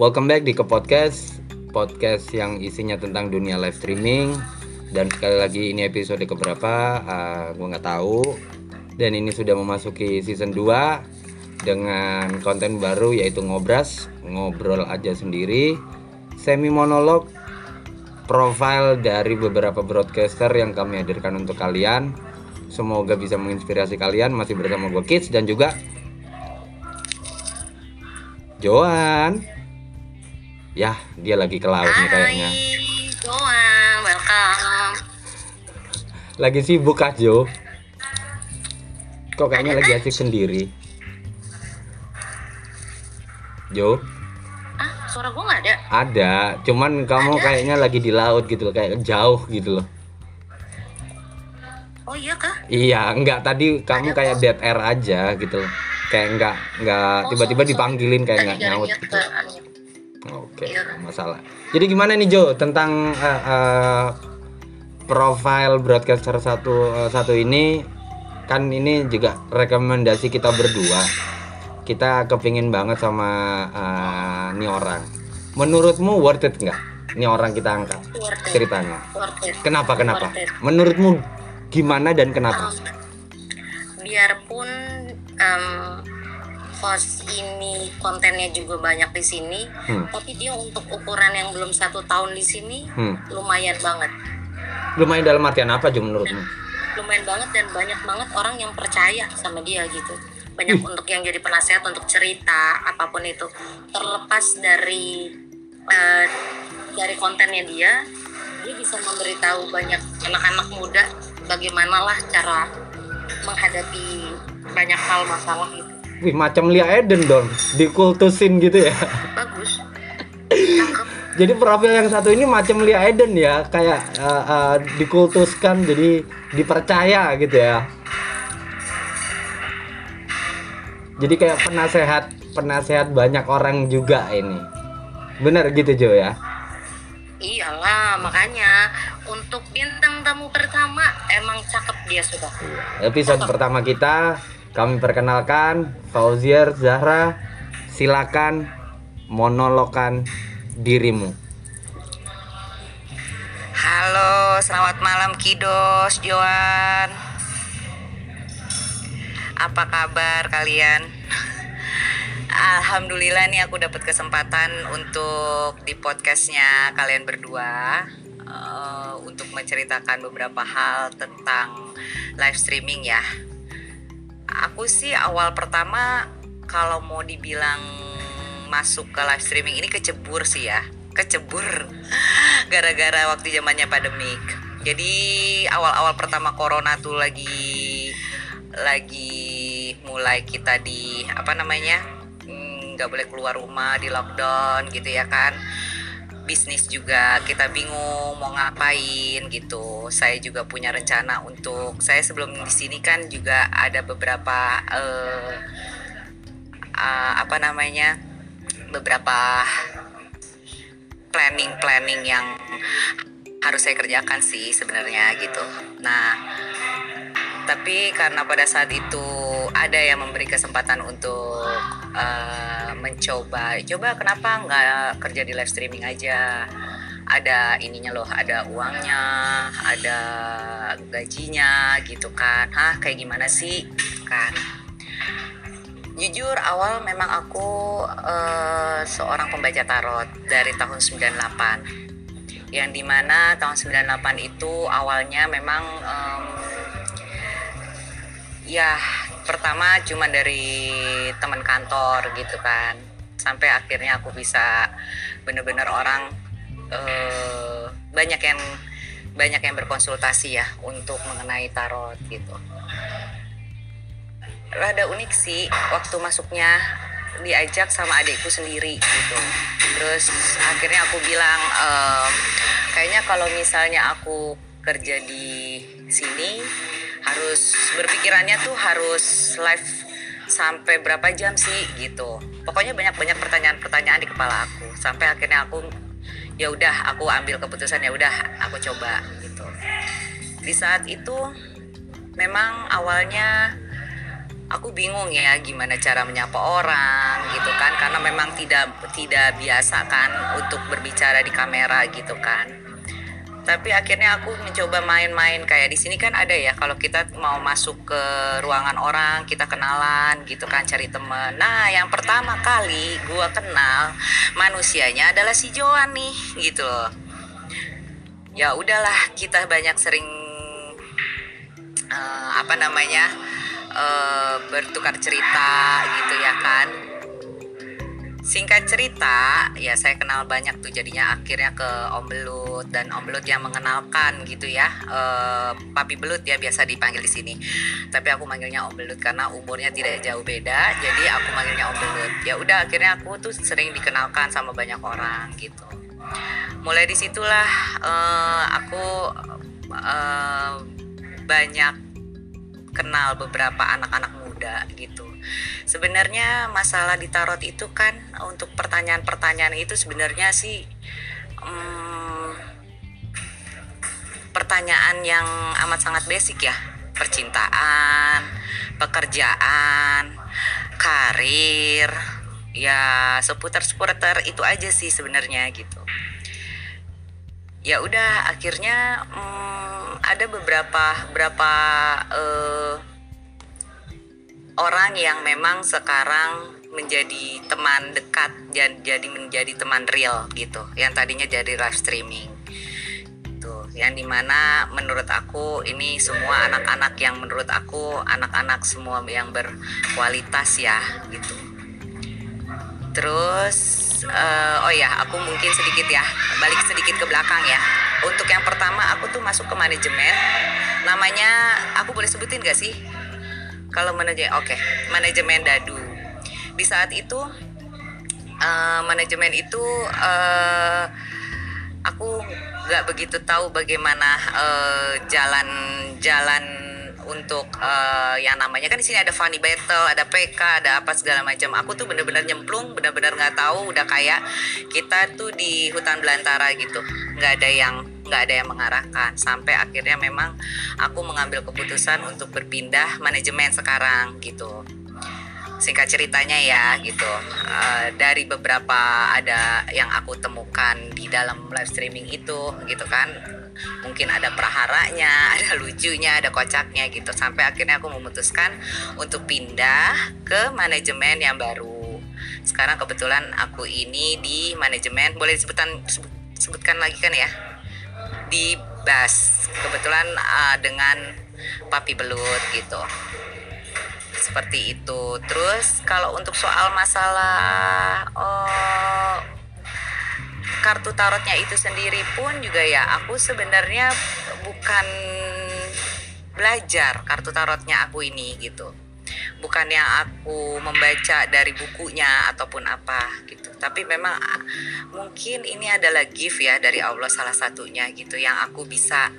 Welcome back di ke podcast podcast yang isinya tentang dunia live streaming. Dan sekali lagi ini episode keberapa? Uh, gue nggak tahu. Dan ini sudah memasuki season 2 dengan konten baru yaitu ngobras ngobrol aja sendiri. Semi monolog profile dari beberapa broadcaster yang kami hadirkan untuk kalian. Semoga bisa menginspirasi kalian masih bersama gue Kids dan juga Joan ya dia lagi ke laut nih kayaknya. Joan, welcome. lagi sibuk kah Jo? Kok kayaknya lagi asik sendiri? Jo? Ah, suara gue nggak ada. ada cuman kamu kayaknya lagi di laut gitu loh kayak jauh gitu loh. Oh iya kah? iya enggak tadi kamu kayak dead air aja gitu loh. Kayak enggak enggak Oh, tiba-tiba sorry, dipanggilin kayak enggak nyaut gitu. ke unmute. Oke, Iya. nggak masalah. Jadi gimana nih Jo tentang eh, eh, profile broadcaster satu eh, satu ini kan ini juga rekomendasi kita berdua. Kita kepingin banget sama eh, nih orang. Menurutmu worth it nggak? Nih orang kita angkat Worth it. ceritanya. Worth it. Kenapa kenapa? Worth it. Menurutmu gimana dan kenapa? Biarpun em, host ini kontennya juga banyak di sini, Hmm. tapi dia untuk ukuran yang belum satu tahun di sini Hmm. lumayan banget, Lumayan dalam artian apa Jo menurutmu? lumayan banget dan banyak banget orang yang percaya sama dia gitu. Banyak untuk yang jadi penasehat untuk cerita apa pun itu, terlepas dari eh, dari kontennya dia, dia bisa memberitahu banyak anak-anak muda bagaimana lah cara menghadapi banyak hal masalah gitu. Wih macam Lia Eden dong, dikultusin gitu ya. Bagus. Cakep. Jadi profil yang satu ini macam Lia Eden ya, kayak uh, uh, dikultuskan jadi dipercaya gitu ya. Jadi kayak penasehat penasehat banyak orang juga ini. Bener gitu Jo ya. Iyalah, makanya untuk bintang tamu pertama emang cakep dia sudah. Episode pertama kita kami perkenalkan Fauzier Zahra. Silakan monologkan dirimu. Halo, selamat malam Kidos, Joan. Apa kabar kalian? Alhamdulillah nih aku dapat kesempatan untuk di podcastnya kalian berdua eh, untuk menceritakan beberapa hal tentang live streaming ya. Aku sih awal pertama kalau mau dibilang masuk ke live streaming ini kecebur sih ya, kecebur. Gara-gara waktu zamannya pandemik. Jadi awal-awal pertama corona tuh lagi lagi mulai kita di apa namanya mm, nggak boleh keluar rumah di lockdown gitu ya kan bisnis juga. Kita bingung mau ngapain gitu. Saya juga punya rencana untuk saya sebelum di sini kan juga ada beberapa eh, ah, apa namanya beberapa planning planning yang harus saya kerjakan sih sebenarnya gitu. Nah tapi karena pada saat itu ada yang memberi kesempatan untuk eh, mencoba. Coba kenapa nggak kerja di live streaming aja? Ada ininya loh ada uangnya ada gajinya gitu kan. Hah kayak gimana sih? Kan. Jujur awal memang aku eh, seorang pembaca tarot dari tahun 98 yang di mana tahun 98 itu awalnya memang em, ya pertama cuma dari teman kantor gitu kan. Sampai akhirnya aku bisa bener-bener orang eh, banyak yang banyak yang berkonsultasi ya untuk mengenai tarot gitu. Rada unik sih waktu masuknya diajak sama adikku sendiri gitu. Terus akhirnya aku bilang kayaknya kalau misalnya aku kerja di sini harus berpikirannya tuh harus live sampai berapa jam sih gitu. Pokoknya banyak banyak pertanyaan-pertanyaan di kepala aku sampai akhirnya aku ya udah aku ambil keputusan ya udah aku coba gitu. Di saat itu memang awalnya aku bingung ya gimana cara menyapa orang gitu kan. Karena memang tidak tidak biasa kan untuk berbicara di kamera gitu kan tapi akhirnya aku mencoba main-main. Kayak di sini kan ada ya kalau kita mau masuk ke ruangan orang kita kenalan gitu kan cari temen. Nah yang pertama kali gua kenal manusianya adalah si Joan nih gitu loh. Ya udahlah kita banyak sering uh, apa namanya uh, bertukar cerita gitu ya kan singkat cerita ya saya kenal banyak tuh jadinya akhirnya ke Om Belut dan Om Belut yang mengenalkan gitu ya. Uh, Papi Belut ya biasa dipanggil di sini. Tapi aku manggilnya Om Belut karena umurnya tidak jauh beda jadi aku manggilnya Om Belut. Ya udah akhirnya aku tuh sering dikenalkan sama banyak orang gitu. Mulai di situlah uh, aku uh, banyak kenal beberapa anak-anak muda gitu. Sebenarnya masalah di tarot itu kan untuk pertanyaan-pertanyaan itu sebenarnya sih hmm, pertanyaan yang amat sangat basic ya. Percintaan, pekerjaan, karir, ya seputar-seputar itu aja sih sebenarnya gitu. Ya udah akhirnya hmm, ada beberapa beberapa uh, orang yang memang sekarang menjadi teman dekat dan jadi menjadi teman real gitu yang tadinya jadi live streaming. Tuh yang di mana menurut aku ini semua anak-anak yang menurut aku anak-anak semua yang berkualitas ya gitu. Terus uh, oh ya aku mungkin sedikit ya balik sedikit ke belakang ya. Untuk yang pertama aku tuh masuk ke manajemen. Namanya aku boleh sebutin gak sih kalau manajemen oke okay. manajemen dadu di saat itu uh, manajemen itu uh, aku nggak begitu tahu bagaimana uh, jalan jalan untuk uh, yang namanya kan di sini ada funny battle, ada PK, ada apa segala macam. Aku tuh bener-bener nyemplung, bener-bener nggak tahu, udah kayak kita tuh di hutan belantara gitu, nggak ada yang nggak ada yang mengarahkan. Sampai akhirnya memang aku mengambil keputusan untuk berpindah manajemen sekarang gitu. Singkat ceritanya ya gitu. Uh, dari beberapa ada yang aku temukan di dalam live streaming itu gitu kan mungkin ada praharanya ada lucunya ada kocaknya gitu. Sampai akhirnya aku memutuskan untuk pindah ke manajemen yang baru. Sekarang kebetulan aku ini di manajemen boleh disebutkan sebutkan lagi kan ya? Di bus kebetulan uh, dengan papi belut gitu. Seperti itu. Terus kalau untuk soal masalah oh, kartu tarotnya itu sendiri pun juga ya aku sebenarnya bukan belajar kartu tarotnya aku ini gitu. Bukan yang aku membaca dari bukunya ataupun apa gitu. Tapi memang ah, mungkin ini adalah gift ya dari Allah salah satunya gitu yang aku bisa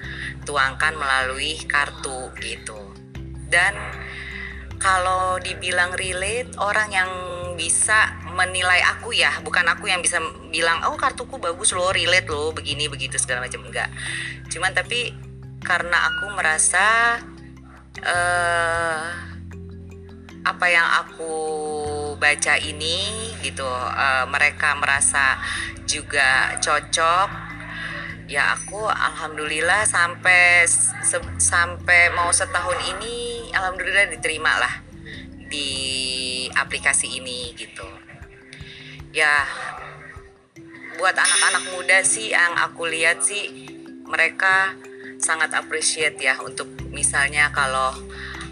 tuangkan melalui kartu gitu. Dan kalau dibilang relate orang yang bisa menilai aku ya bukan aku yang bisa bilang oh kartuku bagus loh relate loh begini begitu segala macam. Enggak. Cuman tapi karena aku merasa uh, apa yang aku baca ini gitu uh, mereka merasa juga cocok ya aku alhamdulillah sampai se sampai mau setahun ini alhamdulillah diterima lah di aplikasi ini gitu ya buat anak-anak muda sih yang aku lihat sih mereka sangat appreciate ya untuk misalnya kalau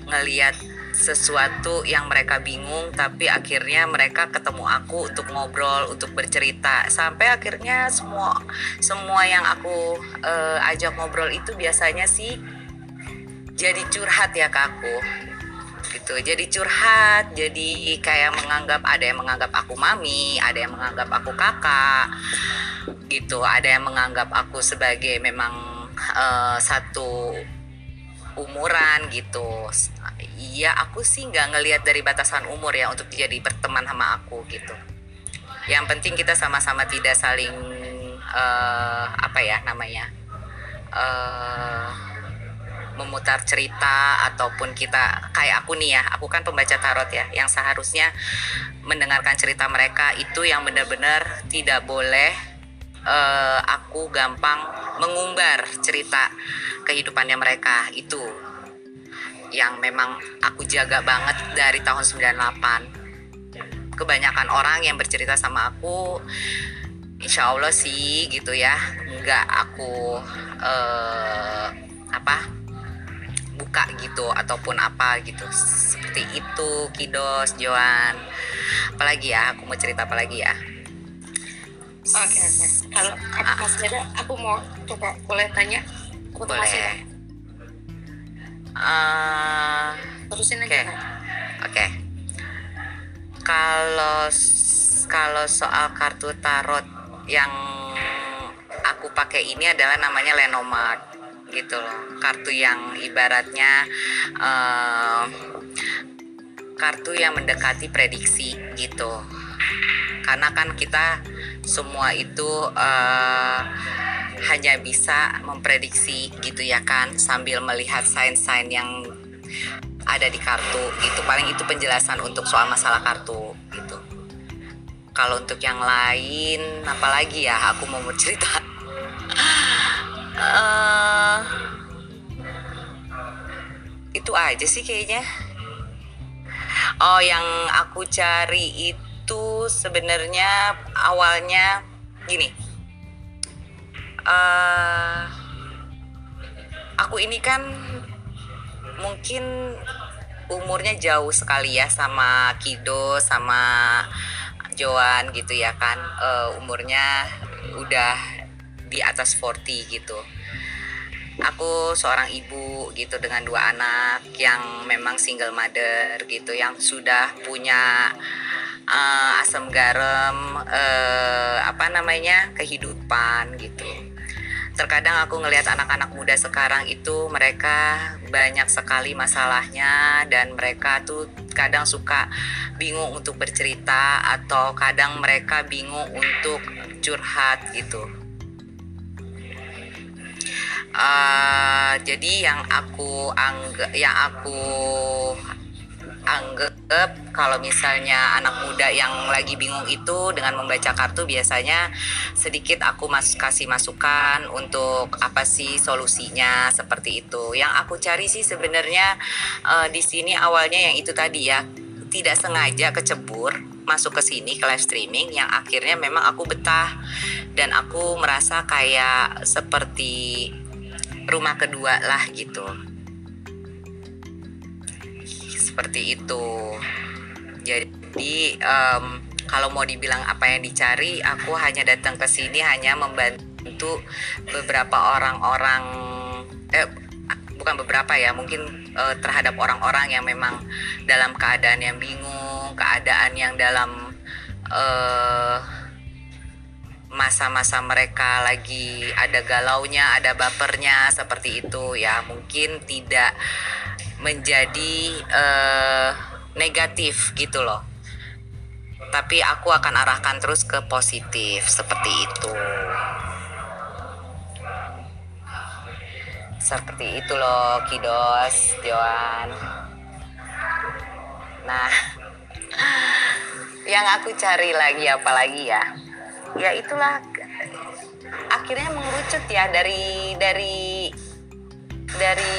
ngelihat sesuatu yang mereka bingung tapi akhirnya mereka ketemu aku untuk ngobrol untuk bercerita. Sampai akhirnya semua semua yang aku uh, ajak ngobrol itu biasanya sih jadi curhat ya ke aku gitu. Jadi curhat jadi kayak menganggap ada yang menganggap aku mami ada yang menganggap aku kakak gitu. Ada yang menganggap aku sebagai memang uh, satu umuran gitu. Iya aku sih nggak ngelihat dari batasan umur ya untuk jadi berteman sama aku gitu. Yang penting kita sama-sama tidak saling uh, apa ya namanya uh, memutar cerita ataupun kita kayak aku nih ya aku kan pembaca tarot ya yang seharusnya mendengarkan cerita mereka itu yang benar-benar tidak boleh uh, aku gampang mengumbar cerita kehidupannya mereka. Itu yang memang aku jaga banget dari tahun 98 kebanyakan orang yang bercerita sama aku insya Allah sih gitu ya nggak aku uh, apa buka gitu ataupun apa gitu seperti itu Kidos Joan apalagi ya aku mau cerita apa lagi ya oke okay, oke okay. kalau ah. Mas Dada aku mau coba boleh tanya aku boleh uh, terusin aja oke okay. okay. kalau kalau soal kartu tarot yang aku pakai ini adalah namanya Lenomart gitu loh. Kartu yang ibaratnya uh, kartu yang mendekati prediksi gitu. Karena kan kita semua itu uh, hanya bisa memprediksi gitu ya kan sambil melihat sign-sign yang ada di kartu itu paling itu penjelasan untuk soal masalah kartu gitu. Kalau untuk yang lain apalagi ya aku mau bercerita uh, itu aja sih kayaknya. Oh yang aku cari itu sebenarnya awalnya gini. Uh, aku ini kan mungkin umurnya jauh sekali ya sama Kido sama Joan gitu ya kan. Uh, umurnya udah di atas 40 gitu. Aku seorang ibu gitu dengan dua anak yang memang single mother gitu yang sudah punya uh, asam garam uh, apa namanya kehidupan gitu. Terkadang aku ngelihat anak-anak muda sekarang itu mereka banyak sekali masalahnya dan mereka tuh kadang suka bingung untuk bercerita atau kadang mereka bingung untuk curhat gitu uh, jadi yang aku anggap yang aku anggap kalau misalnya anak muda yang lagi bingung itu dengan membaca kartu biasanya sedikit aku mas kasih masukan untuk apa sih solusinya seperti itu. Yang aku cari sih sebenarnya uh, di sini awalnya yang itu tadi ya tidak sengaja kecebur masuk ke sini ke live streaming yang akhirnya memang aku betah dan aku merasa kayak seperti rumah kedua lah gitu. Seperti itu. Jadi um, kalau mau dibilang apa yang dicari aku hanya datang ke sini hanya membantu beberapa orang-orang eh bukan beberapa ya mungkin uh, terhadap orang-orang yang memang dalam keadaan yang bingung keadaan yang dalam uh, masa-masa mereka lagi ada galaunya, ada bapernya seperti itu ya mungkin tidak menjadi uh, negatif gitu loh. Tapi aku akan arahkan terus ke positif seperti itu. Seperti itu loh Kidos, Joan. Nah, yang aku cari lagi apa lagi ya? Ya itulah. Akhirnya mengerucut ya dari dari dari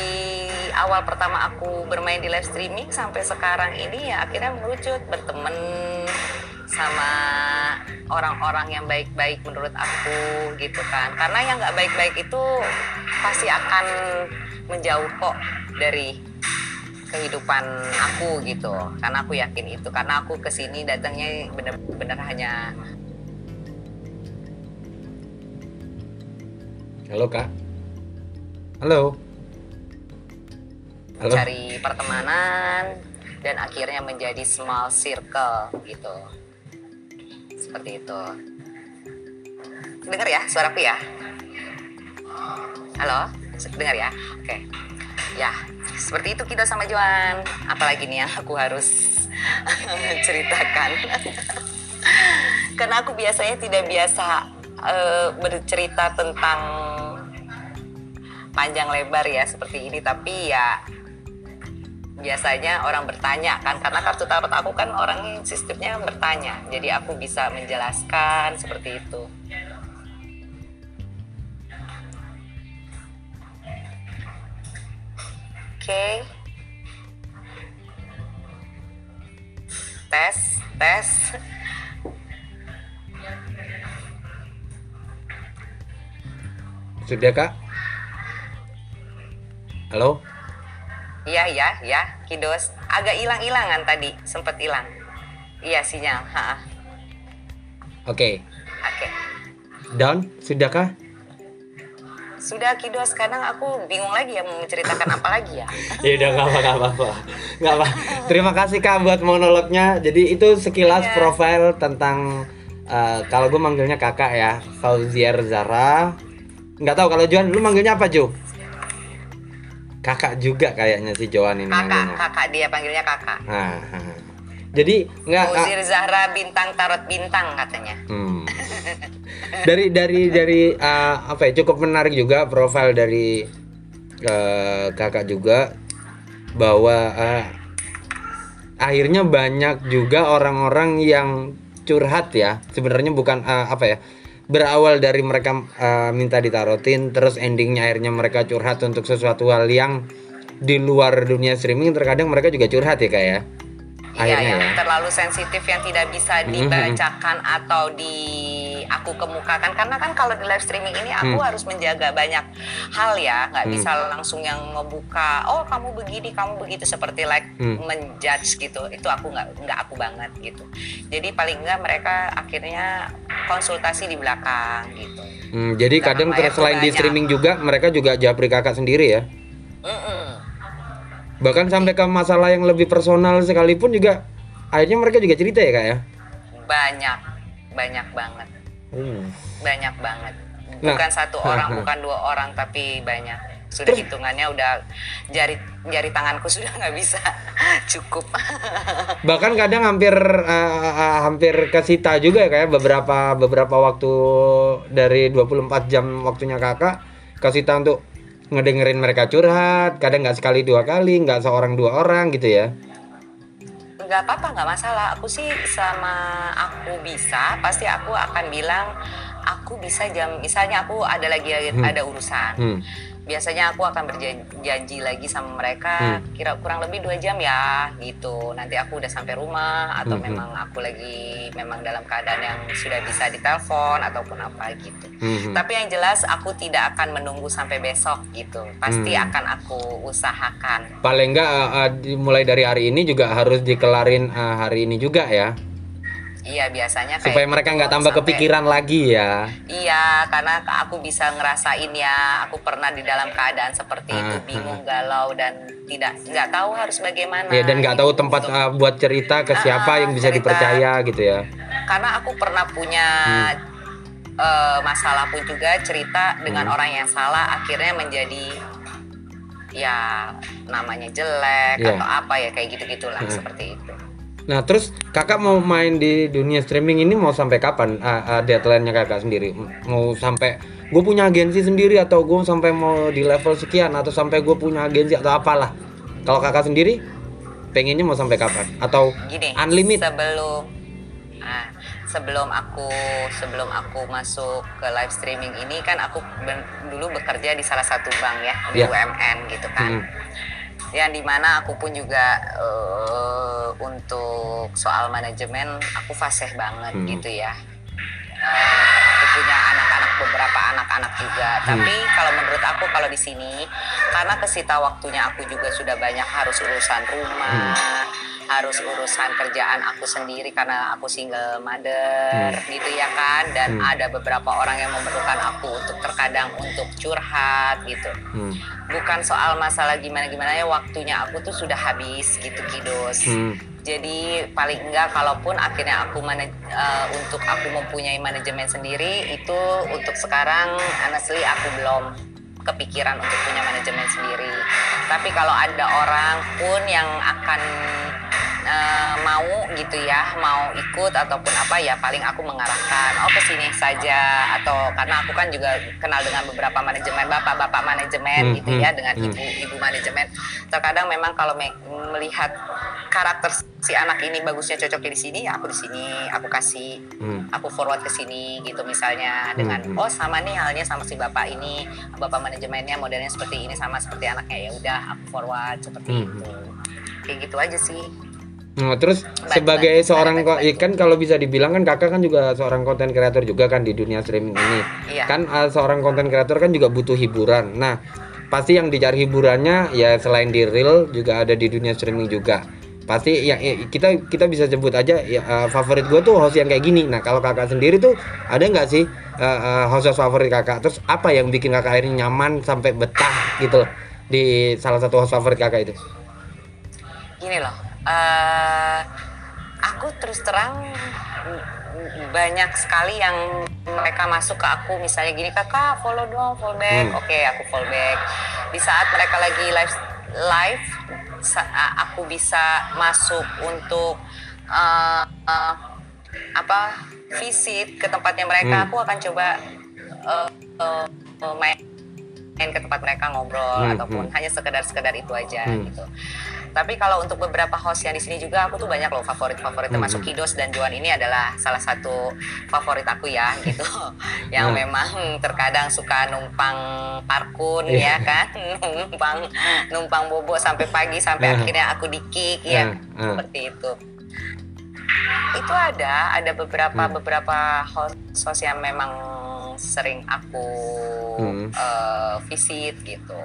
awal pertama aku bermain di live streaming sampai sekarang ini ya akhirnya mengerucut berteman sama orang-orang yang baik-baik menurut aku gitu kan. Karena yang nggak baik-baik itu pasti akan menjauh kok dari kehidupan aku gitu. Karena aku yakin itu karena aku ke sini datangnya bener-bener hanya Halo kak. Halo. Halo. Cari pertemanan dan akhirnya menjadi small circle gitu. Seperti itu. Dengar ya suaraku ya? Halo, dengar ya? Oke. Ya, seperti itu kita sama Joan. Apalagi nih yang aku harus ceritakan. Karena aku biasanya tidak biasa uh, bercerita tentang panjang lebar ya seperti ini. Tapi ya biasanya orang bertanya kan karena kartu tarot aku kan orang sistemnya bertanya. Jadi aku bisa menjelaskan seperti itu. Oke. Tes tes Sudah kak? Halo? Iya iya ya, Kidos. Agak hilang-hilangan tadi, sempet hilang. Iya sinyal. Oke. Oke. Down? Sudahkah? Sudah Kidos, kadang aku bingung lagi ya mau menceritakan apa lagi ya. ya udah nggak apa nggak apa nggak apa terima kasih kak buat monolognya jadi itu sekilas Iya. profil tentang eh, kalau gue manggilnya kakak ya Fauzier Zara nggak tahu kalau Joan lu manggilnya apa Jo kakak juga kayaknya si Joan ini Kakak, manggilnya kakak dia panggilnya kakak. Nah, jadi nggak ah, Fauzir Zahra bintang tarot bintang katanya. hmm. dari dari dari eh, apa ya cukup menarik juga profil dari eh, kakak juga bahwa eh, akhirnya banyak juga orang-orang yang curhat ya sebenarnya bukan eh, apa ya berawal dari mereka eh, minta ditarotin terus endingnya akhirnya mereka curhat untuk sesuatu hal yang di luar dunia streaming terkadang mereka juga curhat ya kak ya Iya, akhirnya yang ya terlalu sensitif yang tidak bisa Mhm. dibacakan atau di aku kemukakan karena kan kalau di live streaming ini aku Hmm. harus menjaga banyak hal ya, nggak Hmm. bisa langsung yang ngebuka, oh kamu begini, kamu begitu seperti like Hmm. menjudge gitu, itu aku nggak nggak aku banget gitu. Jadi paling nggak mereka akhirnya konsultasi di belakang gitu. Hmm, jadi Belakang kadang selain di streaming juga mereka juga japri kakak sendiri ya. Mm-mm. Bahkan sampai ke masalah yang lebih personal sekalipun juga akhirnya mereka juga cerita ya kak ya. Banyak, banyak banget. Hmm. banyak banget Nah. bukan satu orang bukan dua orang tapi banyak sudah hitungannya udah jari jari tanganku sudah nggak bisa cukup Bahkan kadang hampir eh, hampir kesita juga ya kayak beberapa beberapa waktu dari 24 jam waktunya kakak kesita untuk ngedengerin mereka curhat. Kadang nggak sekali dua kali, nggak seorang dua orang gitu ya. Nggak apa-apa nggak masalah. Aku sih sama aku bisa pasti aku akan bilang aku bisa jam misalnya aku ada lagi ada urusan. Hmm. Biasanya aku akan berjanji lagi sama mereka Hmm. kira kurang lebih dua jam ya gitu nanti aku udah sampai rumah atau Hmm, hmm. memang aku lagi memang dalam keadaan yang sudah bisa ditelepon ataupun apa gitu Hmm. tapi yang jelas aku tidak akan menunggu sampai besok gitu pasti Hmm. akan aku usahakan Paling nggak eh, eh, dimulai dari hari ini juga harus dikelarin eh, hari ini juga ya. Iya biasanya kayak Supaya mereka gitu, nggak tambah sampai- kepikiran lagi ya. Iya, karena aku bisa ngerasain ya, aku pernah di dalam keadaan seperti itu, Ah, bingung, galau dan tidak nggak tahu harus bagaimana. Ya dan nggak tahu gitu. tempat uh, buat cerita ke Ah, siapa yang bisa cerita. dipercaya gitu ya. Karena aku pernah punya Hmm. eh, masalah pun juga cerita dengan Hmm. orang yang salah, akhirnya menjadi ya namanya jelek Iya. atau apa ya kayak gitu gitulah Hmm. seperti itu. Nah terus kakak mau main di dunia streaming ini mau sampai kapan uh, uh, deadline-nya kakak sendiri? Mau sampai gue punya agensi sendiri atau gue sampai mau di level sekian atau sampai gue punya agensi atau apalah? Kalau kakak sendiri pengennya mau sampai kapan? Atau Gini, unlimited? sebelum ah, sebelum aku sebelum aku masuk ke live streaming ini kan aku ben- dulu bekerja di salah satu bank ya di Iya. UMN gitu kan. Hmm. Yang di mana aku pun juga eh, untuk soal manajemen aku fasih banget Hmm. gitu ya. Eh, aku punya anak-anak beberapa anak-anak juga. Hmm. Tapi kalau menurut aku kalau di sini karena kesita waktunya aku juga sudah banyak harus urusan rumah, Hmm. Harus urusan kerjaan aku sendiri karena aku single mother Hmm. gitu ya kan dan Hmm. ada beberapa orang yang memerlukan aku untuk terkadang untuk curhat gitu Hmm. bukan soal masalah gimana gimana ya waktunya aku tuh sudah habis gitu kidos Hmm. jadi paling enggak kalaupun akhirnya aku mana- eh, untuk aku mempunyai manajemen sendiri itu untuk sekarang honestly aku belum kepikiran untuk punya manajemen sendiri tapi kalau ada orang pun yang akan eh, mau gitu ya mau ikut ataupun apa ya paling aku mengarahkan oh ke sini saja atau karena aku kan juga kenal dengan beberapa manajemen bapak-bapak manajemen Hmm, gitu ya hmm, dengan hmm. ibu-ibu manajemen terkadang memang kalau me- melihat karakter si anak ini bagusnya cocoknya di sini ya aku di sini aku kasih Hmm. aku forward ke sini gitu misalnya dengan Hmm, hmm. oh sama nih halnya sama si bapak ini bapak manajemennya modelnya seperti ini sama seperti anaknya ya udah aku forward seperti Hmm, itu kayak gitu aja sih Nah, terus Baik, sebagai baik, seorang baik, baik. ikan kalau bisa dibilang kan kakak kan juga seorang konten kreator juga kan di dunia streaming ini. Iya. Kan uh, seorang konten kreator kan juga butuh hiburan. Nah, pasti yang dicari hiburannya ya selain di real juga ada di dunia streaming juga. Pasti yang ya, kita kita bisa sebut aja ya uh, favorit gue tuh host yang kayak gini. Nah, kalau kakak sendiri tuh ada nggak sih uh, uh, host favorit kakak? Terus apa yang bikin kakak akhirnya nyaman sampai betah gitu loh di salah satu host favorit kakak itu? gini loh eh aku terus terang banyak sekali yang mereka masuk ke aku misalnya gini kakak follow dong follow back Hmm. oke aku follow back di saat mereka lagi live live aku bisa masuk untuk eh, eh, apa visit ke tempatnya mereka Hmm. aku akan coba eh, main main ke tempat mereka ngobrol Hmm, ataupun hmm. hanya sekedar sekedar itu aja Hmm. gitu. Tapi kalau untuk beberapa host yang di sini juga aku tuh banyak loh favorit favorit Hmm, termasuk Kidos dan Joan ini adalah salah satu favorit aku ya gitu. yang Nah. memang terkadang suka numpang parkun Iya. ya kan, numpang numpang bobo sampai pagi sampai Nah. akhirnya aku di kick ya Nah, nah. seperti itu. Itu ada ada beberapa Hmm. beberapa host yang memang sering aku Hmm. eh, visit gitu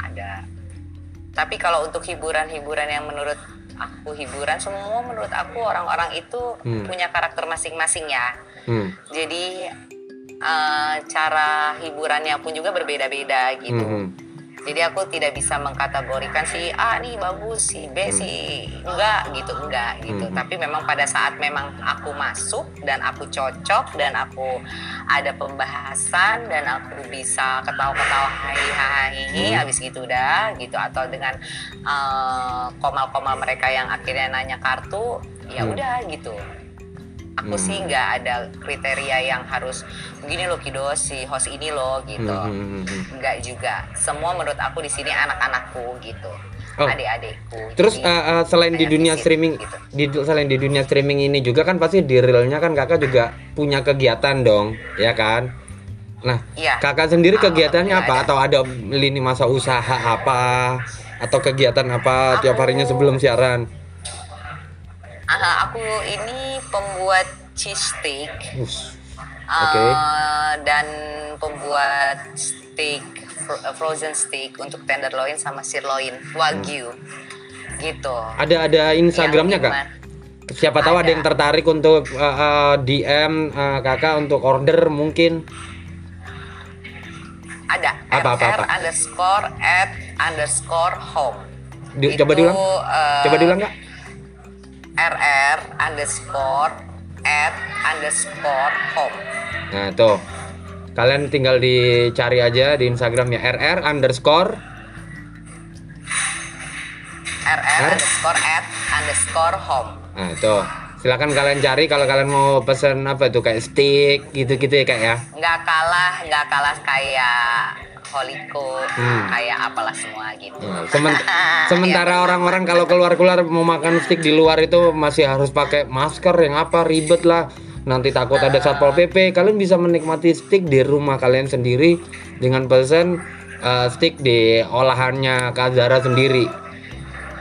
ada tapi kalau untuk hiburan-hiburan yang menurut aku hiburan semua menurut aku orang-orang itu Hmm. punya karakter masing-masing ya Hmm. jadi eh, cara hiburannya pun juga berbeda-beda gitu Hmm. Jadi aku tidak bisa mengkategorikan si A nih bagus si B Hmm. si enggak gitu enggak gitu Hmm. tapi memang pada saat memang aku masuk dan aku cocok dan aku ada pembahasan dan aku bisa ketawa-ketawa hai hai Hmm. habis gitu udah gitu atau dengan eh, komal-komal mereka yang akhirnya nanya kartu ya Hmm. udah gitu aku Hmm. sih nggak ada kriteria yang harus begini loh Kido si host ini loh gitu Hmm, hmm, hmm, hmm. Enggak juga. Semua menurut aku di sini anak-anakku gitu. Oh. Adik-adikku. Terus Jadi, uh, uh, selain di dunia visit streaming, gitu. di selain di dunia streaming ini juga kan pasti di realnya kan kakak juga punya kegiatan dong, ya kan? Nah, Iya. kakak sendiri Ah, kegiatannya apa? ada. Atau ada lini masa usaha apa? Atau kegiatan apa tiap Aku- harinya sebelum siaran? Ah, aku ini pembuat cheese steak Us, eh, Oke. dan pembuat steak fro- frozen steak untuk tenderloin sama sirloin wagyu. Gitu. Ada ada Instagramnya kak? Siapa tahu ada Ada. yang tertarik untuk uh, uh, DM uh, kakak untuk order mungkin. Ada. Apa, apa, apa? underscore at underscore home. Di- Itu, coba diulang. eh, Coba diulang kak? RR underscore at underscore home. Nah tuh Kalian tinggal dicari aja di Instagram ya RR underscore RR R? underscore at underscore home. Nah tuh Silakan kalian cari kalau kalian mau pesen apa tuh kayak steak gitu-gitu ya kak ya Nggak kalah, nggak kalah kayak Holiko, Hmm. kayak apalah semua gitu. Nah, semen- sementara orang-orang kalau keluar-keluar mau makan steak di luar itu masih harus pakai masker yang apa ribet lah. Nanti takut ada satpol pp kalian bisa menikmati steak di rumah kalian sendiri dengan pesen uh, steak di olahannya Kak Zara sendiri.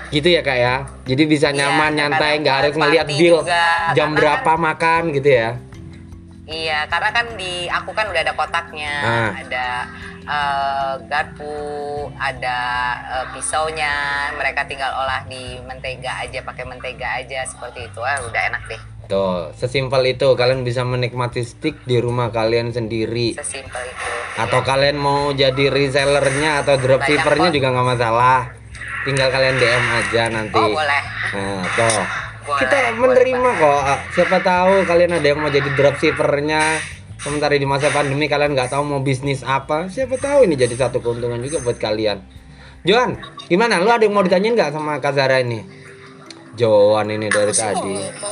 Gitu ya kak ya? Jadi bisa Iya, nyaman nyantai kadang nggak harus ngeliat bill juga, jam berapa makan gitu ya? Iya, karena kan di aku kan udah ada kotaknya, Ah. ada eh, garpu, ada eh, pisaunya. Mereka tinggal olah di mentega aja, pakai mentega aja seperti itu. Ah, udah enak deh. tuh sesimpel itu kalian bisa menikmati steak di rumah kalian sendiri Sesimpel itu. atau kalian mau jadi resellernya atau dropshippernya juga nggak masalah tinggal kalian DM aja nanti Oh, boleh. nah toh Boleh, kita boleh menerima kok siapa tahu kalian ada yang mau jadi dropshippernya sementara di masa pandemi kalian nggak tahu mau bisnis apa siapa tahu ini jadi satu keuntungan juga buat kalian Johan gimana lu ada yang mau ditanyain nggak sama Kak Zara ini Jawaban ini dari Aku sih tadi. mau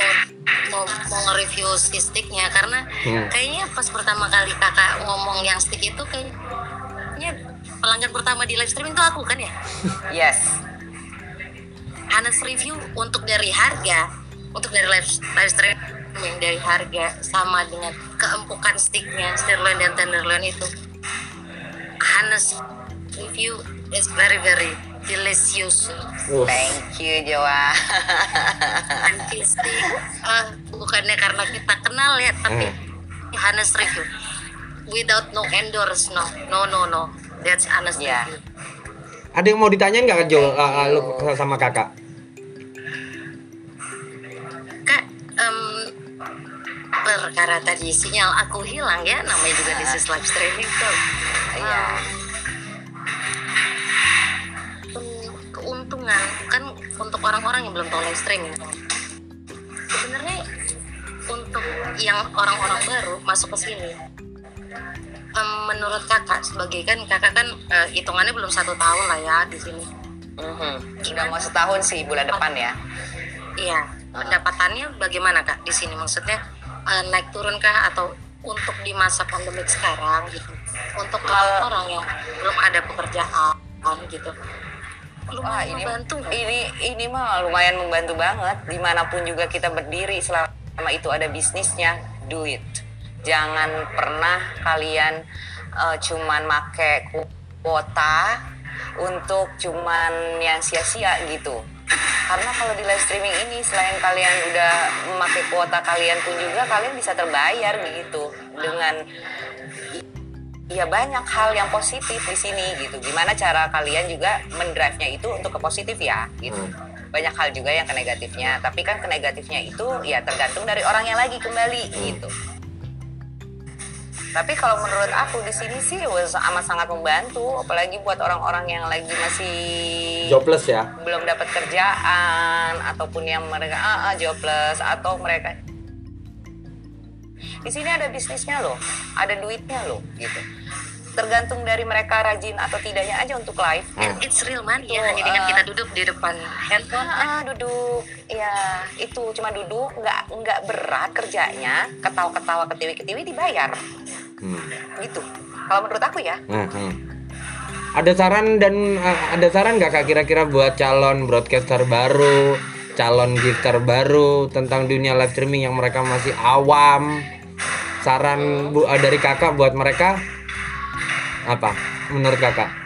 mau, mau, mau nge-review si sticknya karena Hmm. kayaknya pas pertama kali kakak ngomong yang stick itu kayaknya pelanggan pertama di live streaming itu aku kan ya Yes. honest review untuk dari harga untuk dari live live streaming dari harga sama dengan keempukan sticknya sirloin dan tenderloin itu. Honest review is very very delicious. Uh, Thank you Jawa. stick eh, bukannya karena kita kenal ya tapi honest review. Without no endorse no. No no no. That's honest Ya. review. Ada yang mau ditanyain nggak Jo? Uh, uh, sama kakak? Perkara tadi sinyal aku hilang ya namanya juga this is live streaming tuh Iya. Em, keuntungan kan untuk orang-orang yang belum tahu live streaming sebenarnya untuk yang orang-orang baru masuk ke sini menurut kakak sebagai kan kakak kan eh, hitungannya belum satu tahun lah ya di sini Mhm. Udah mau setahun sih bulan depan ya. Iya, pendapatannya bagaimana kak di sini? Maksudnya eh, naik turun kah atau untuk di masa pandemik sekarang gitu? Untuk orang-orang yang belum ada pekerjaan gitu, lumayan ini membantu ini ini mah lumayan membantu banget. Di mana pun juga kita berdiri selama itu ada bisnisnya, do it. Jangan pernah kalian eh, cuman make kuota untuk cuman yang sia-sia gitu. Karena kalau di live streaming ini selain kalian udah memakai kuota kalian pun juga kalian bisa terbayar gitu dengan ya banyak hal yang positif di sini gitu. Gimana cara kalian juga mendrive-nya itu untuk ke positif ya gitu. Banyak hal juga yang ke negatifnya, tapi kan ke negatifnya itu ya tergantung dari orangnya lagi kembali gitu. Tapi kalau menurut aku di sini sih amat sangat membantu, apalagi buat orang-orang yang lagi masih Jobless ya. belum dapat kerjaan ataupun yang mereka ah, ah, jobless atau mereka di sini ada bisnisnya loh, ada duitnya loh gitu. Tergantung dari mereka rajin atau tidaknya aja untuk live. And it's real money ya, hanya dengan eh. kita duduk di depan handphone. Ah, ah, duduk, ya itu cuma duduk, nggak nggak berat kerjanya, ketawa-ketawa ketiwi-ketiwi dibayar, Hmm. gitu. Kalau menurut aku ya, Hmm, hmm. Ada saran dan uh, ada saran nggak kak kira-kira buat calon broadcaster baru, calon gifter baru tentang dunia live streaming yang mereka masih awam? Saran bu uh, dari kakak buat mereka apa? Menurut kakak?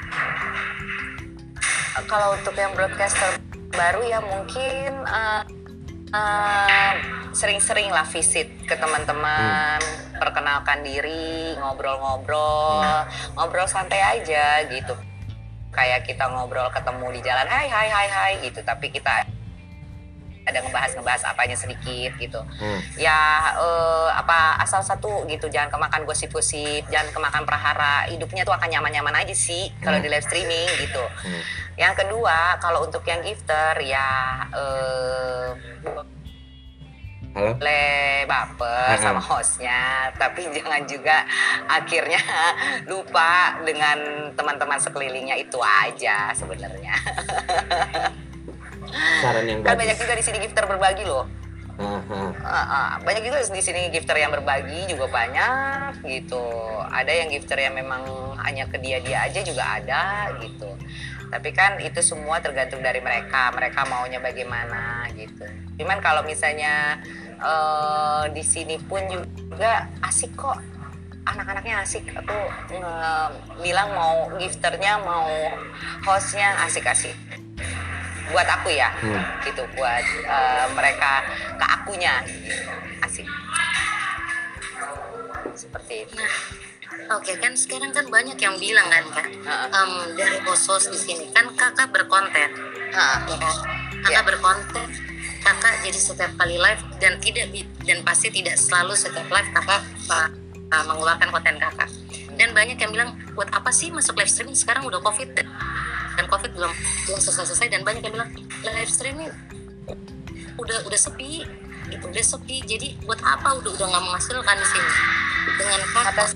kalau untuk yang broadcaster baru ya mungkin eh, eh, sering-sering lah visit ke teman-teman, perkenalkan diri, ngobrol-ngobrol, ngobrol santai aja gitu. Kayak kita ngobrol ketemu di jalan, hai hai hai hai gitu, tapi kita ada ngebahas-ngebahas apanya sedikit gitu. Hmm. Ya eh, apa asal satu gitu, jangan kemakan gosip-gosip, jangan kemakan prahara. Hidupnya tuh akan nyaman-nyaman aja sih kalau di live streaming gitu. Hmm. Yang kedua, kalau untuk yang gifter ya eh, Halo? boleh baper sama hostnya, tapi jangan juga akhirnya lupa dengan teman-teman sekelilingnya itu aja sebenarnya. Saran yang Kan banyak bagus. juga di sini gifter berbagi loh. Aha. Ah, ah. banyak juga di sini gifter yang berbagi juga banyak gitu. Ada yang gifter yang memang hanya ke dia-dia aja juga ada gitu. Tapi kan itu semua tergantung dari mereka. Mereka maunya bagaimana gitu. Cuman kalau misalnya eh, di sini pun juga asik kok. Anak-anaknya asik. Aku nge- bilang mau gifternya mau hostnya asik-asik. Buat aku ya Hmm. gitu buat eh, mereka ke akunya asik seperti itu Oke kan sekarang kan banyak yang bilang kan kak, Heeh. em, dari host di sini kan kakak berkonten, Hah, ya kan? Kakak Ya. berkonten, kakak jadi setiap kali live dan tidak dan pasti tidak selalu setiap live kakak uh, uh, mengeluarkan konten kakak. Dan banyak yang bilang buat apa sih masuk live streaming? Sekarang udah covid. Dan, covid belum belum selesai selesai dan banyak yang bilang live streaming udah udah sepi itu udah sepi. Jadi buat apa? Udah udah nggak menghasilkan di sini. Dengan kakak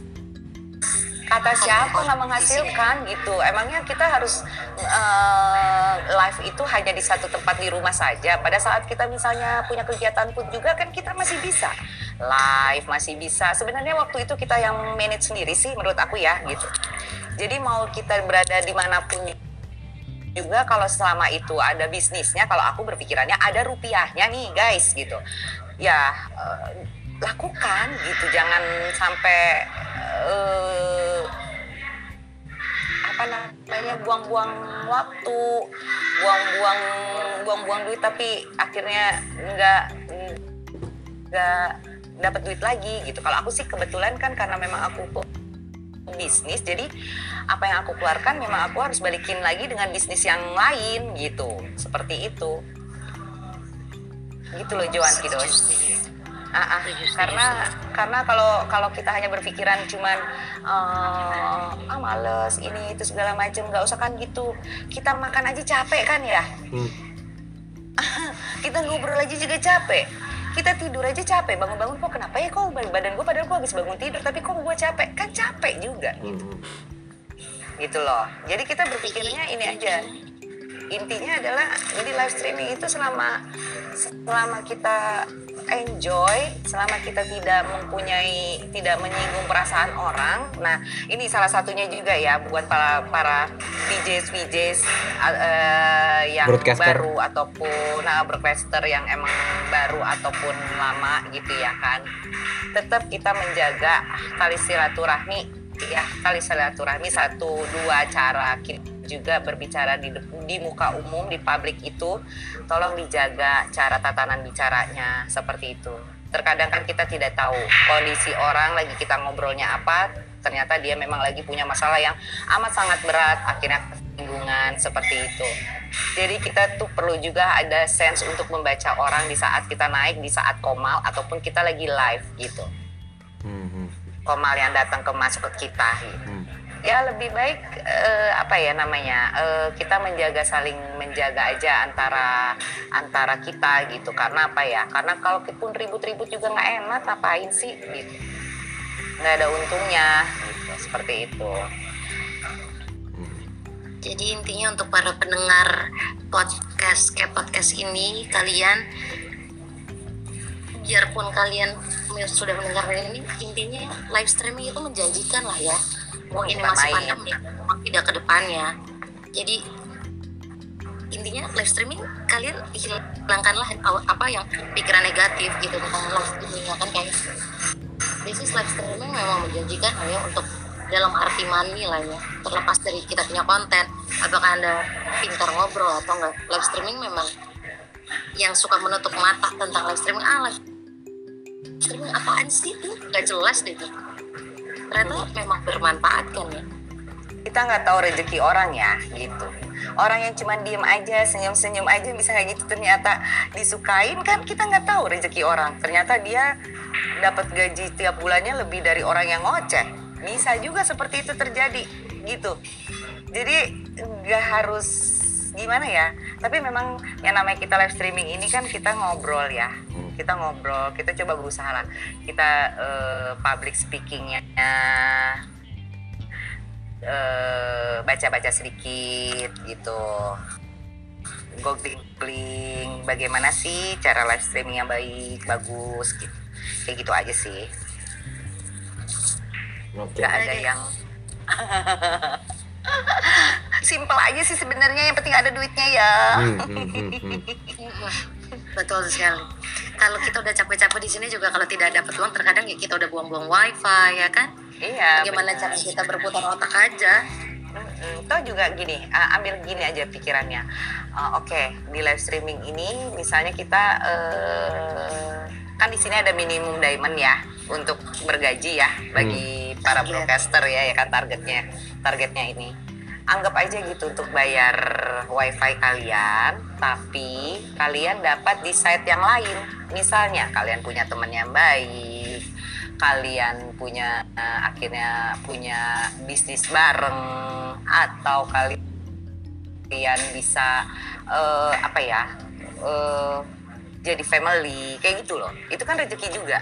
kata siapa nggak menghasilkan gitu. Emangnya kita harus uh, live itu hanya di satu tempat di rumah saja? Pada saat kita misalnya punya kegiatan pun juga kan kita masih bisa live masih bisa. Sebenarnya waktu itu kita yang manage sendiri sih menurut aku ya gitu. Jadi mau kita berada di mana pun juga kalau selama itu ada bisnisnya kalau aku berpikirannya ada rupiahnya nih guys gitu. Ya uh, lakukan gitu. Jangan sampai uh, apa namanya buang-buang waktu buang-buang buang-buang duit tapi akhirnya nggak nggak dapat duit lagi gitu. Kalau aku sih kebetulan kan karena memang aku bisnis jadi apa yang aku keluarkan memang aku harus balikin lagi dengan bisnis yang lain gitu. Seperti itu. Gitu loh Joan Kidos. Ah, ah, karena karena kalau kalau kita hanya berpikiran cuman uh, ah males ini itu segala macam nggak usah kan gitu. Kita makan aja capek kan ya? Hmm. kita ngobrol aja juga capek kita tidur aja capek. Bangun-bangun kok kenapa ya? Kok badan gue padahal gue habis bangun tidur tapi kok gue capek? Kan capek juga hmm. gitu loh. Jadi kita berpikirnya ini aja intinya adalah jadi live streaming itu selama selama kita enjoy selama kita tidak mempunyai tidak menyinggung perasaan orang. Nah ini salah satunya juga ya buat para para VJs VJs uh, yang baru ataupun nah broadcaster yang emang baru ataupun lama gitu ya kan. Tetap kita menjaga tali silaturahmi ya tali silaturahmi satu dua cara. kita juga berbicara di di muka umum di publik itu tolong dijaga cara tatanan bicaranya seperti itu terkadang kan kita tidak tahu kondisi orang lagi kita ngobrolnya apa ternyata dia memang lagi punya masalah yang amat sangat berat akhirnya kesinggungan seperti itu jadi kita tuh perlu juga ada sense untuk membaca orang di saat kita naik di saat komal ataupun kita lagi live gitu hmm, hmm. komal yang datang ke masuk ke kita gitu. Ya lebih baik uh, apa ya namanya uh, kita menjaga saling menjaga aja antara antara kita gitu. Karena apa ya? Karena kalau pun ribut-ribut juga nggak enak ngapain sih? Gitu nggak ada untungnya gitu. Seperti itu. Jadi intinya untuk para pendengar podcast kayak podcast ini kalian biarpun kalian sudah mendengarkan ini intinya live streaming itu menjanjikan lah ya mau ini masih pandemi tidak ke depannya. Jadi intinya live streaming kalian hilangkanlah apa yang pikiran negatif gitu tentang live streaming ya kan kayak. Bisnis live streaming memang menjanjikan ya untuk dalam arti money lah ya terlepas dari kita punya konten apakah anda pintar ngobrol atau enggak. Live streaming memang yang suka menutup mata tentang live streaming. Ah live streaming apaan sih? Itu nggak jelas deh tuh ternyata memang bermanfaat kan ya. Kita nggak tahu rezeki orang ya gitu. Orang yang cuma diem aja senyum-senyum aja bisa kayak gitu ternyata disukain kan kita nggak tahu rezeki orang. Ternyata dia dapat gaji tiap bulannya lebih dari orang yang ngoceh. Bisa juga seperti itu terjadi gitu. Jadi nggak harus gimana ya? Tapi memang yang namanya kita live streaming ini kan kita ngobrol ya. Kita ngobrol kita coba berusaha lah. Kita uh, public speakingnya uh, baca-baca sedikit gitu. Googling bagaimana sih cara live streaming yang baik bagus gitu. Kayak gitu aja sih. Okay. gak ada yang simple aja sih sebenarnya yang penting ada duitnya ya. Hmm, hmm, hmm, betul sekali. Kalau kita udah capek-capek di sini juga kalau tidak dapat uang terkadang ya kita udah buang-buang wifi ya kan? Iya bagaimana cara kita berputar otak aja? Hmm, toh juga gini, uh, ambil gini aja pikirannya. Uh, Oke, okay, di live streaming ini, misalnya kita uh, kan di sini ada minimum diamond ya untuk bergaji ya bagi hmm. para broadcaster ya, ya kan targetnya, targetnya ini anggap aja gitu untuk bayar wifi kalian tapi kalian dapat di site yang lain. Misalnya kalian punya teman yang baik kalian punya uh, akhirnya punya bisnis bareng atau kalian bisa uh, apa ya uh, jadi family kayak gitu loh. Itu kan rezeki juga.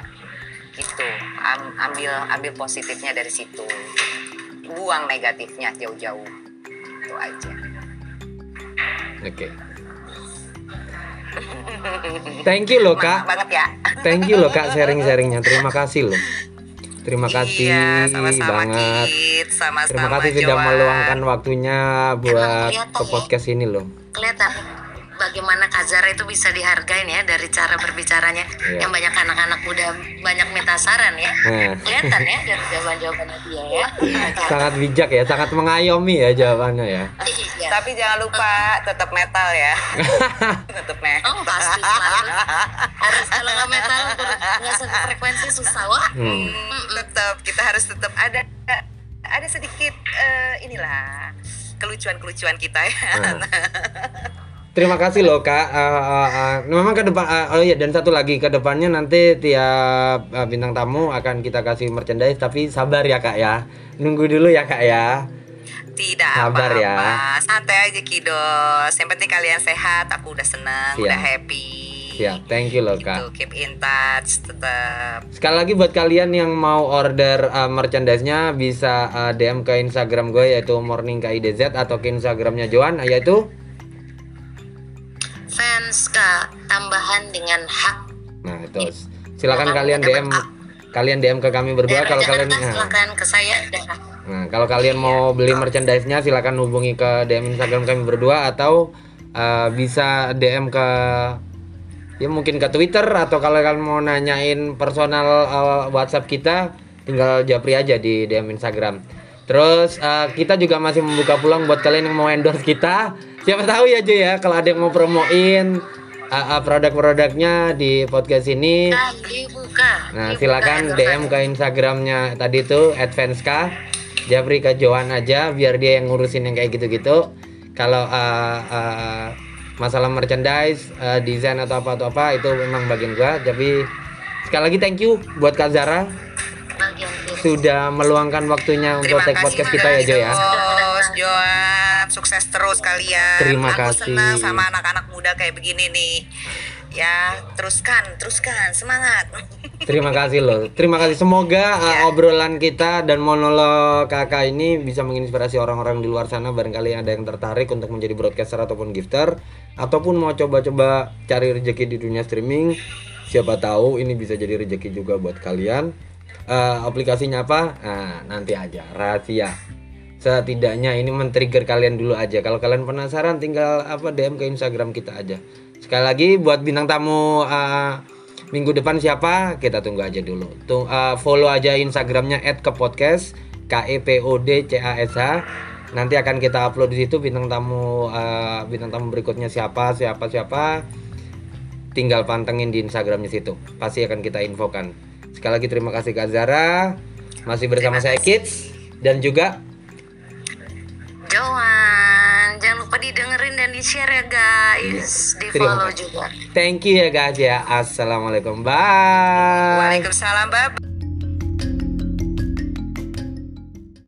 Gitu. Am ambil ambil positifnya dari situ. Buang negatifnya jauh-jauh itu aja Oke. Thank you loh kak. banget ya Thank you loh kak sharing-sharingnya. Terima kasih loh. Terima kasih iya, sama-sama banget. Kit sama-sama Terima kasih sudah meluangkan waktunya buat ke ya. podcast ini loh. kelihatan bagaimana Kazara itu bisa dihargain ya dari cara berbicaranya. Iya. yang banyak anak-anak muda banyak minta saran ya. Nah, kelihatan ya dari jawaban-jawabannya dia ya. Sangat bijak ya, sangat mengayomi ya jawabannya ya. iya. Tapi jangan lupa tetap metal ya. Tetap metal. Oh pasti selalu. Harus kalau nggak metal nggak satu frekuensi susah wah. Hmm. tetap kita harus tetap ada ada sedikit eh, inilah kelucuan-kelucuan kita ya. Nah. Terima kasih loh kak. Eh, eh, eh, memang ke depan, eh, oh iya dan satu lagi ke depannya nanti tiap eh, bintang tamu akan kita kasih merchandise. Tapi sabar ya kak ya. Nunggu dulu ya kak ya. Tidak Sabar apa-apa, ya. santai aja Kidos. Yang penting kalian sehat, aku udah seneng, Siap. udah happy. Siap, thank you loh Gitu, kak. keep in touch, tetap. Sekali lagi buat kalian yang mau order uh, merchandise-nya bisa uh, DM ke Instagram gue yaitu Morning KIDZ atau ke Instagramnya Joan yaitu kak tambahan dengan hak. Nah itu. Silakan kalian DM kalian DM ke kami berdua kalau kalian nah, silakan ke saya nah, kalau kalian mau beli merchandise-nya silakan hubungi ke DM Instagram kami berdua atau uh, bisa DM ke ya mungkin ke Twitter atau kalau kalian mau nanyain personal uh, WhatsApp kita tinggal japri aja di DM Instagram. Terus uh, kita juga masih membuka peluang buat kalian yang mau endorse kita. Siapa tahu ya Jo ya kalau ada yang mau promoin uh, uh, produk-produknya di podcast ini. Nah, dibuka Nah, dibuka silakan DM ke Instagramnya tadi tuh @fanska. Japri ke Joan aja biar dia yang ngurusin yang kayak gitu-gitu. Kalau uh, uh, masalah merchandise, uh, desain atau apa atau apa itu memang bagian gua. Tapi sekali lagi thank you buat Kak Zara sudah meluangkan waktunya untuk Terima take podcast kita ya Jo ya. Kidos, Joan, sukses terus kalian. Terima aku kasih. senang sama anak-anak muda kayak begini nih. Ya, teruskan, teruskan, semangat. Terima kasih loh. Terima kasih. Semoga uh, Ya. obrolan kita dan monolog kakak ini bisa menginspirasi orang-orang di luar sana. Barangkali ada yang tertarik untuk menjadi broadcaster ataupun gifter, ataupun mau coba-coba cari rezeki di dunia streaming. Siapa tahu ini bisa jadi rezeki juga buat kalian. Eh, aplikasinya apa? Nah, nanti aja rahasia. Setidaknya ini men-trigger kalian dulu aja. Kalau kalian penasaran, tinggal apa DM ke Instagram kita aja. Sekali lagi buat bintang tamu eh, minggu depan siapa? Kita tunggu aja dulu. Tung, eh, follow aja Instagramnya @kepodcast K E P O D C A S H. Nanti akan kita upload di situ bintang tamu eh, bintang tamu berikutnya siapa siapa siapa. Tinggal pantengin di Instagramnya situ. Pasti akan kita infokan. Sekali lagi terima kasih Kak Zara. Masih bersama saya Kids dan juga Joan jangan lupa didengerin dan di share ya guys di Terima follow kasih. juga thank you ya guys ya. Assalamualaikum. Bye. Waalaikumsalam, Bab.